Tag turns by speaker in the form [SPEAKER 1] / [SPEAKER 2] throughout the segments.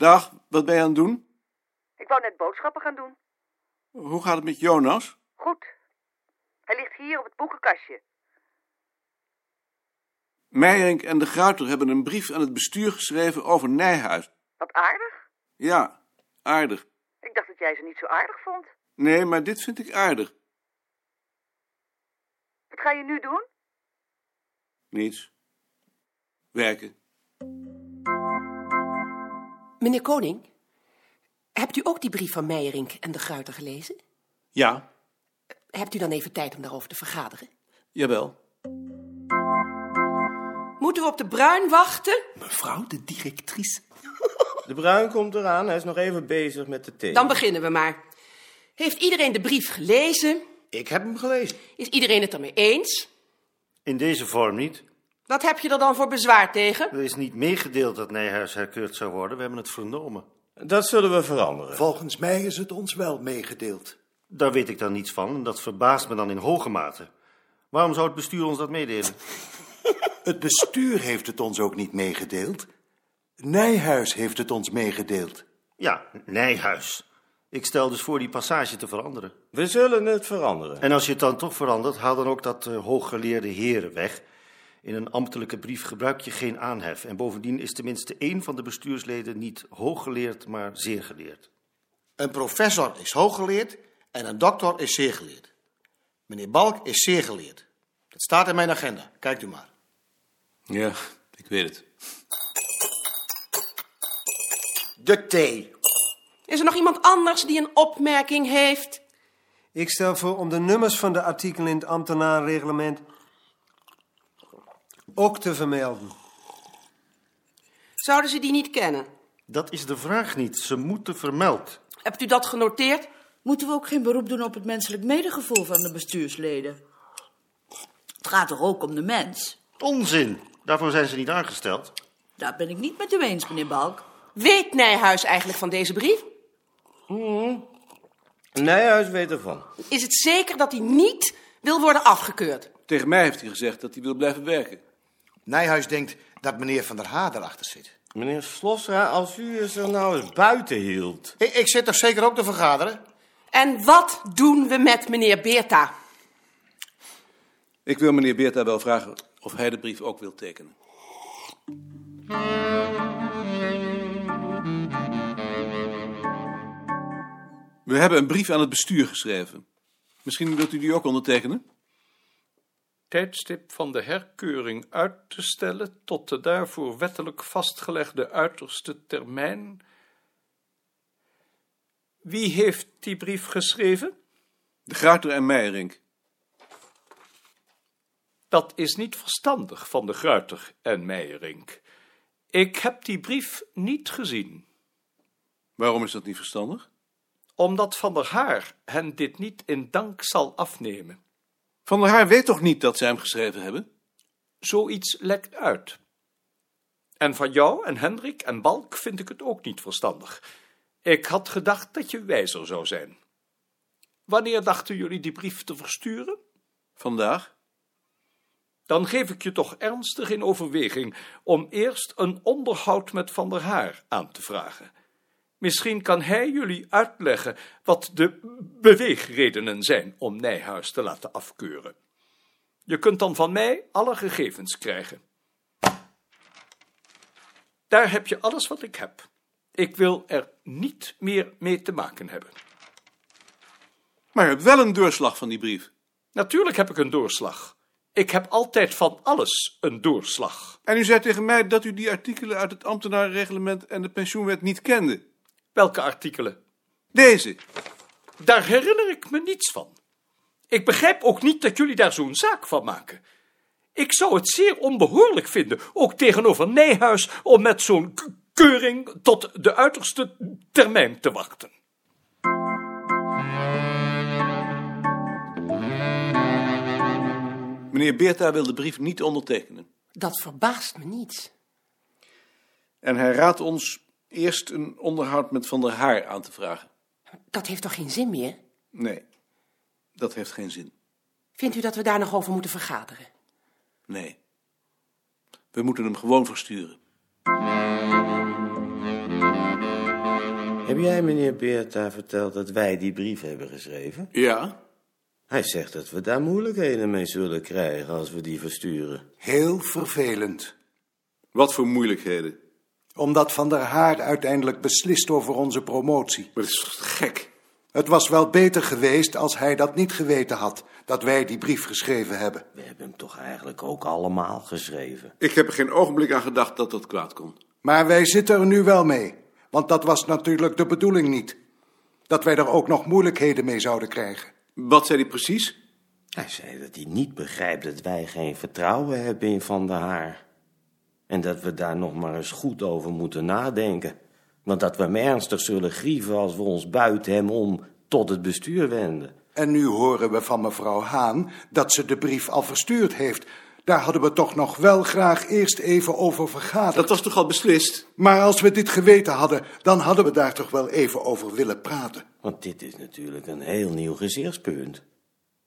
[SPEAKER 1] Dag, wat ben je aan het doen?
[SPEAKER 2] Ik wou net boodschappen gaan doen.
[SPEAKER 1] Hoe gaat het met Jonas?
[SPEAKER 2] Goed. Hij ligt hier op het boekenkastje.
[SPEAKER 1] Meijerink en de Gruiter hebben een brief aan het bestuur geschreven over Nijhuis.
[SPEAKER 2] Wat aardig.
[SPEAKER 1] Ja, aardig.
[SPEAKER 2] Ik dacht dat jij ze niet zo aardig vond.
[SPEAKER 1] Nee, maar dit vind ik aardig.
[SPEAKER 2] Wat ga je nu doen?
[SPEAKER 1] Niets. Werken.
[SPEAKER 3] Meneer Koning, hebt u ook die brief van Meijerink en de Gruiter gelezen?
[SPEAKER 1] Ja,
[SPEAKER 3] Hebt u dan even tijd om daarover te vergaderen?
[SPEAKER 1] jawel.
[SPEAKER 3] Moeten we op de Bruin wachten?
[SPEAKER 4] Mevrouw de directrice.
[SPEAKER 5] De Bruin komt eraan, hij is nog even bezig met de thee.
[SPEAKER 3] Dan beginnen we maar. Heeft iedereen de brief gelezen?
[SPEAKER 5] Ik heb hem gelezen.
[SPEAKER 3] Is iedereen het ermee eens?
[SPEAKER 5] In deze vorm niet.
[SPEAKER 3] Wat heb je er dan voor bezwaar tegen?
[SPEAKER 5] Er is niet meegedeeld dat Nijhuis herkeurd zou worden. We hebben het vernomen.
[SPEAKER 6] Dat zullen we veranderen.
[SPEAKER 4] Volgens mij is het ons wel meegedeeld.
[SPEAKER 5] Daar weet ik dan niets van en dat verbaast me dan in hoge mate. Waarom zou het bestuur ons dat meedelen?
[SPEAKER 4] Het bestuur heeft het ons ook niet meegedeeld. Nijhuis heeft het ons meegedeeld.
[SPEAKER 5] Ja, Nijhuis. Ik stel dus voor die passage te veranderen.
[SPEAKER 6] We zullen het veranderen.
[SPEAKER 5] En als je het dan toch verandert, haal dan ook dat uh, hooggeleerde heren weg. In een ambtelijke brief gebruik je geen aanhef. En bovendien is tenminste één van de bestuursleden niet hooggeleerd, maar zeer geleerd.
[SPEAKER 7] Een professor is hooggeleerd en een dokter is zeer geleerd. Meneer Balk is zeer geleerd. Dat staat in mijn agenda. Kijkt u maar.
[SPEAKER 1] Ja, ik weet het.
[SPEAKER 7] De thee.
[SPEAKER 3] Is er nog iemand anders die een opmerking heeft?
[SPEAKER 8] Ik stel voor om de nummers van de artikelen in het ambtenarenreglement ook te vermelden.
[SPEAKER 3] Zouden ze die niet kennen?
[SPEAKER 5] Dat is de vraag niet. Ze moeten vermeld.
[SPEAKER 3] Hebt u dat genoteerd?
[SPEAKER 9] Moeten we ook geen beroep doen op het menselijk medegevoel van de bestuursleden? Het gaat toch ook om de mens?
[SPEAKER 5] Onzin. Daarvoor zijn ze niet aangesteld.
[SPEAKER 9] Daar ben ik niet met u eens, meneer Balk.
[SPEAKER 3] Weet Nijhuis eigenlijk van deze brief?
[SPEAKER 6] Nijhuis weet ervan.
[SPEAKER 3] Is het zeker dat hij niet wil worden afgekeurd?
[SPEAKER 1] Tegen mij heeft hij gezegd dat hij wil blijven werken.
[SPEAKER 7] Nijhuis denkt dat meneer Van der Haar erachter zit.
[SPEAKER 6] Meneer Slossra, als u er zich nou eens buiten hield.
[SPEAKER 7] Ik, ik zit toch zeker ook te vergaderen?
[SPEAKER 3] En wat doen we met meneer Beerta?
[SPEAKER 1] Ik wil meneer Beerta wel vragen of hij de brief ook wil tekenen. We hebben een brief aan het bestuur geschreven. Misschien wilt u die ook ondertekenen?
[SPEAKER 10] Tijdstip van de herkeuring uit te stellen tot de daarvoor wettelijk vastgelegde uiterste termijn. Wie heeft die brief geschreven?
[SPEAKER 1] De Gruiter en Meijerink.
[SPEAKER 10] Dat is niet verstandig van de Gruiter en Meijerink. Ik heb die brief niet gezien.
[SPEAKER 1] Waarom is dat niet verstandig?
[SPEAKER 10] Omdat Van der Haar hen dit niet in dank zal afnemen.
[SPEAKER 1] Van der Haar weet toch niet dat zij hem geschreven hebben?
[SPEAKER 10] Zoiets lekt uit. En van jou en Hendrik en Balk vind ik het ook niet verstandig. Ik had gedacht dat je wijzer zou zijn. Wanneer dachten jullie die brief te versturen?
[SPEAKER 1] Vandaag?
[SPEAKER 10] Dan geef ik je toch ernstig in overweging om eerst een onderhoud met Van der Haar aan te vragen. Misschien kan hij jullie uitleggen wat de beweegredenen zijn om Nijhuis te laten afkeuren. Je kunt dan van mij alle gegevens krijgen. Daar heb je alles wat ik heb. Ik wil er niet meer mee te maken hebben.
[SPEAKER 1] Maar je hebt wel een doorslag van die brief.
[SPEAKER 10] Natuurlijk heb ik een doorslag. Ik heb altijd van alles een doorslag.
[SPEAKER 1] En u zei tegen mij dat u die artikelen uit het ambtenarenreglement en de pensioenwet niet kende.
[SPEAKER 10] Welke artikelen?
[SPEAKER 1] Deze.
[SPEAKER 10] Daar herinner ik me niets van. Ik begrijp ook niet dat jullie daar zo'n zaak van maken. Ik zou het zeer onbehoorlijk vinden, ook tegenover Nijhuis, om met zo'n keuring tot de uiterste termijn te wachten.
[SPEAKER 1] Meneer Beerta wil de brief niet ondertekenen.
[SPEAKER 3] Dat verbaast me niet.
[SPEAKER 1] En hij raadt ons eerst een onderhoud met Van der Haar aan te vragen.
[SPEAKER 3] Dat heeft toch geen zin meer?
[SPEAKER 1] Nee, dat heeft geen zin.
[SPEAKER 3] Vindt u dat we daar nog over moeten vergaderen?
[SPEAKER 1] Nee. We moeten hem gewoon versturen.
[SPEAKER 6] Heb jij meneer Beerta verteld dat wij die brief hebben geschreven?
[SPEAKER 1] Ja?
[SPEAKER 6] Hij zegt dat we daar moeilijkheden mee zullen krijgen als we die versturen.
[SPEAKER 4] Heel vervelend.
[SPEAKER 1] Wat voor moeilijkheden?
[SPEAKER 4] Omdat Van der Haar uiteindelijk beslist over onze promotie.
[SPEAKER 1] Maar dat is gek?
[SPEAKER 4] Het was wel beter geweest als hij dat niet geweten had, dat wij die brief geschreven hebben.
[SPEAKER 6] We hebben hem toch eigenlijk ook allemaal geschreven.
[SPEAKER 1] Ik heb er geen ogenblik aan gedacht dat dat kwaad kon.
[SPEAKER 4] Maar wij zitten er nu wel mee, want dat was natuurlijk de bedoeling niet. Dat wij er ook nog moeilijkheden mee zouden krijgen.
[SPEAKER 1] Wat zei hij precies?
[SPEAKER 6] Hij zei dat hij niet begrijpt dat wij geen vertrouwen hebben in Van der Haar. En dat we daar nog maar eens goed over moeten nadenken. Want dat we hem ernstig zullen grieven als we ons buiten hem om tot het bestuur wenden.
[SPEAKER 4] En nu horen we van mevrouw Haan dat ze de brief al verstuurd heeft. Daar hadden we toch nog wel graag eerst even over vergaderd.
[SPEAKER 1] Dat was toch al beslist?
[SPEAKER 4] Maar als we dit geweten hadden, dan hadden we daar toch wel even over willen praten.
[SPEAKER 6] Want dit is natuurlijk een heel nieuw gezichtspunt.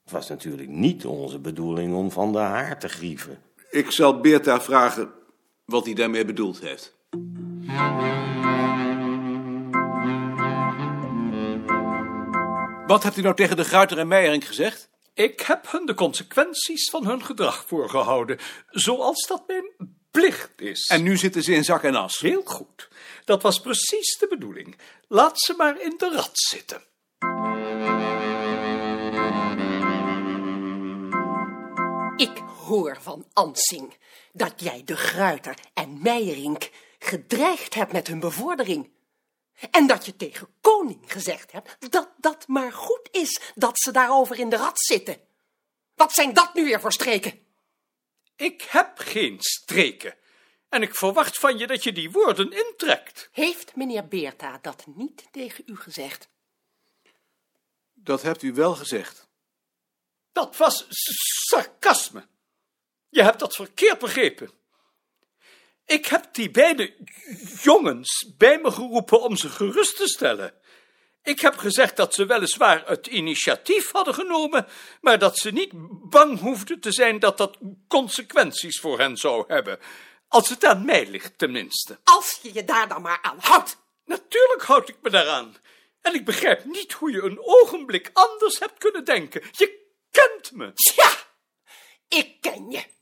[SPEAKER 6] Het was natuurlijk niet onze bedoeling om Van der Haar te grieven.
[SPEAKER 1] Ik zal Beerta vragen wat hij daarmee bedoeld heeft. Wat hebt u nou tegen de Gruiter en Meijering gezegd?
[SPEAKER 10] Ik heb hun de consequenties van hun gedrag voorgehouden, zoals dat mijn plicht is.
[SPEAKER 1] En nu zitten ze in zak en as.
[SPEAKER 10] Heel goed. Dat was precies de bedoeling. Laat ze maar in de rat zitten.
[SPEAKER 3] Ik hoor van Ansing dat jij de Gruiter en Meijerink gedreigd hebt met hun bevordering. En dat je tegen koning gezegd hebt dat dat maar goed is dat ze daarover in de rat zitten. Wat zijn dat nu weer voor streken?
[SPEAKER 10] Ik heb geen streken. En ik verwacht van je dat je die woorden intrekt.
[SPEAKER 3] Heeft meneer Beerta dat niet tegen u gezegd?
[SPEAKER 1] Dat hebt u wel gezegd.
[SPEAKER 10] Dat was sarcasme. Je hebt dat verkeerd begrepen. Ik heb die beide jongens bij me geroepen om ze gerust te stellen. Ik heb gezegd dat ze weliswaar het initiatief hadden genomen, maar dat ze niet bang hoefden te zijn dat dat consequenties voor hen zou hebben. Als het aan mij ligt, tenminste.
[SPEAKER 3] Als je je daar dan maar aan houdt.
[SPEAKER 10] Natuurlijk houd ik me daaraan. En ik begrijp niet hoe je een ogenblik anders hebt kunnen denken. Je kent me.
[SPEAKER 3] Ja, ik ken je.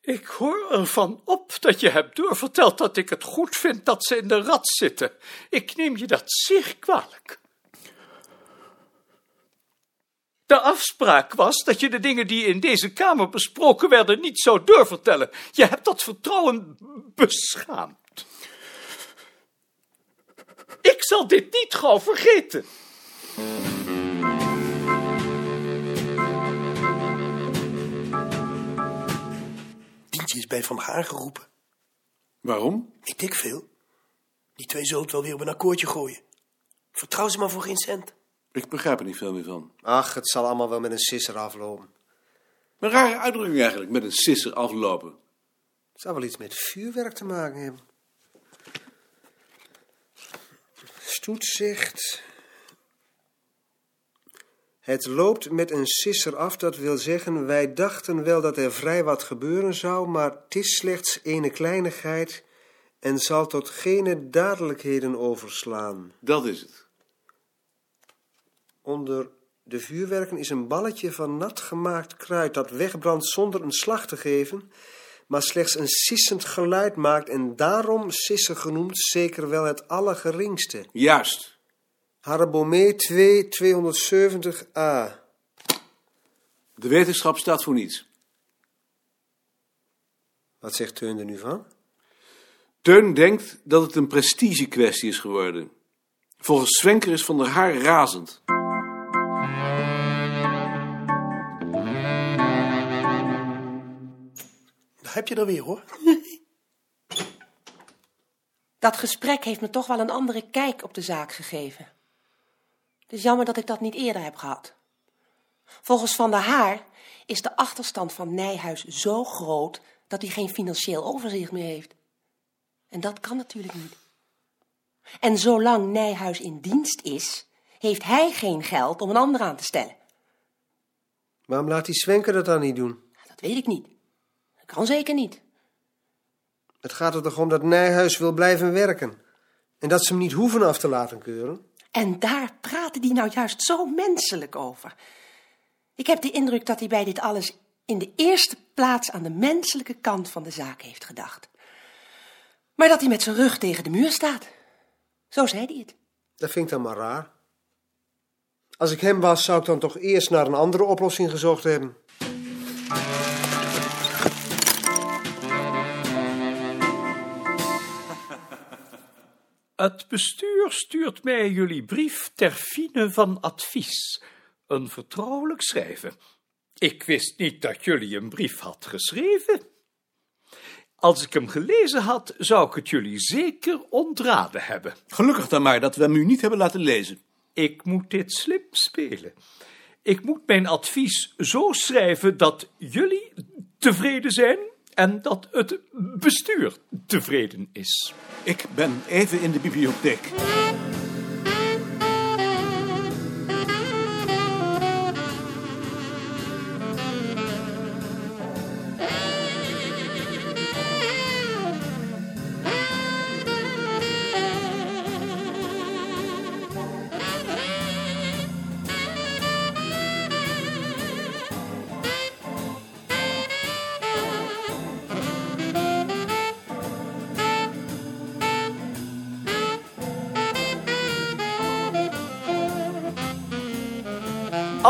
[SPEAKER 10] Ik hoor ervan op dat je hebt doorverteld dat ik het goed vind dat ze in de rat zitten. Ik neem je dat zeer kwalijk. De afspraak was dat je de dingen die in deze kamer besproken werden niet zou doorvertellen. Je hebt dat vertrouwen beschaamd. Ik zal dit niet gauw vergeten.
[SPEAKER 11] Dientje is bij Van Haar geroepen.
[SPEAKER 1] Waarom?
[SPEAKER 11] Ik veel. Die twee zullen het wel weer op een akkoordje gooien. Vertrouw ze maar voor geen cent.
[SPEAKER 1] Ik begrijp er niet veel meer van.
[SPEAKER 8] Ach, het zal allemaal wel met een sisser aflopen.
[SPEAKER 1] Een rare uitdrukking eigenlijk, met een sisser aflopen.
[SPEAKER 8] Het zou wel iets met vuurwerk te maken hebben. Stoet zegt... Het loopt met een sisser af, dat wil zeggen, wij dachten wel dat er vrij wat gebeuren zou, maar het is slechts ene kleinigheid en zal tot geen dadelijkheden overslaan.
[SPEAKER 1] Dat is het.
[SPEAKER 8] Onder de vuurwerken is een balletje van nat gemaakt kruid dat wegbrandt zonder een slag te geven, maar slechts een sissend geluid maakt en daarom sisser genoemd, zeker wel het allergeringste.
[SPEAKER 1] Juist.
[SPEAKER 8] Harabomé 2 270a.
[SPEAKER 1] De wetenschap staat voor niets.
[SPEAKER 8] Wat zegt Teun er nu van?
[SPEAKER 1] Teun denkt dat het een prestigekwestie is geworden. Volgens Swenker is Van der Haar razend.
[SPEAKER 11] Daar heb je er weer hoor.
[SPEAKER 3] Dat gesprek heeft me toch wel een andere kijk op de zaak gegeven. Het is jammer dat ik dat niet eerder heb gehad. Volgens Van der Haar is de achterstand van Nijhuis zo groot dat hij geen financieel overzicht meer heeft. En dat kan natuurlijk niet. En zolang Nijhuis in dienst is, heeft hij geen geld om een ander aan te stellen.
[SPEAKER 8] Waarom laat die Swenker dat dan niet doen?
[SPEAKER 3] Dat weet ik niet. Dat kan zeker niet.
[SPEAKER 8] Het gaat er toch om dat Nijhuis wil blijven werken. En dat ze hem niet hoeven af te laten keuren.
[SPEAKER 3] En daar praten die nou juist zo menselijk over. Ik heb de indruk dat hij bij dit alles in de eerste plaats aan de menselijke kant van de zaak heeft gedacht. Maar dat hij met zijn rug tegen de muur staat. Zo zei hij het.
[SPEAKER 8] Dat vind ik dan maar raar. Als ik hem was, zou ik dan toch eerst naar een andere oplossing gezocht hebben.
[SPEAKER 10] Het bestuur stuurt mij jullie brief ter fine van advies. Een vertrouwelijk schrijven. Ik wist niet dat jullie een brief had geschreven. Als ik hem gelezen had, zou ik het jullie zeker ontraden hebben.
[SPEAKER 1] Gelukkig dan maar dat we hem u niet hebben laten lezen.
[SPEAKER 10] Ik moet dit slim spelen. Ik moet mijn advies zo schrijven dat jullie tevreden zijn en dat het bestuur tevreden is.
[SPEAKER 1] Ik ben even in de bibliotheek.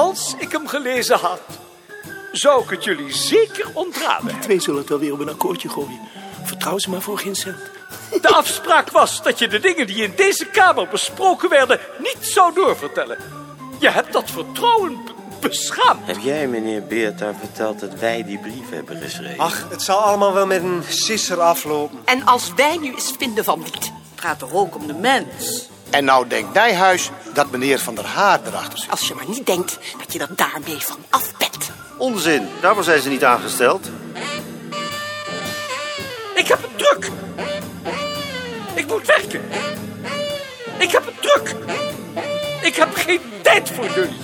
[SPEAKER 10] Als ik hem gelezen had, zou ik het jullie zeker ontraden hebben.
[SPEAKER 11] Twee zullen het wel weer op een akkoordje gooien. Vertrouw ze maar voor geen cent.
[SPEAKER 10] De afspraak was dat je de dingen die in deze kamer besproken werden niet zou doorvertellen. Je hebt dat vertrouwen beschaamd.
[SPEAKER 6] Heb jij, meneer Beerta, verteld dat wij die brief hebben geschreven?
[SPEAKER 8] Ach, het zal allemaal wel met een sisser aflopen.
[SPEAKER 9] En als wij nu eens vinden van niet. Het gaat toch ook om de mens?
[SPEAKER 7] En nou denkt Nijhuis dat meneer Van der Haar erachter zit.
[SPEAKER 3] Als je maar niet denkt dat je er daarmee van af bent.
[SPEAKER 5] Onzin, daarvoor zijn ze niet aangesteld.
[SPEAKER 10] Ik heb het druk. Ik moet werken. Ik heb het druk. Ik heb geen tijd voor jullie.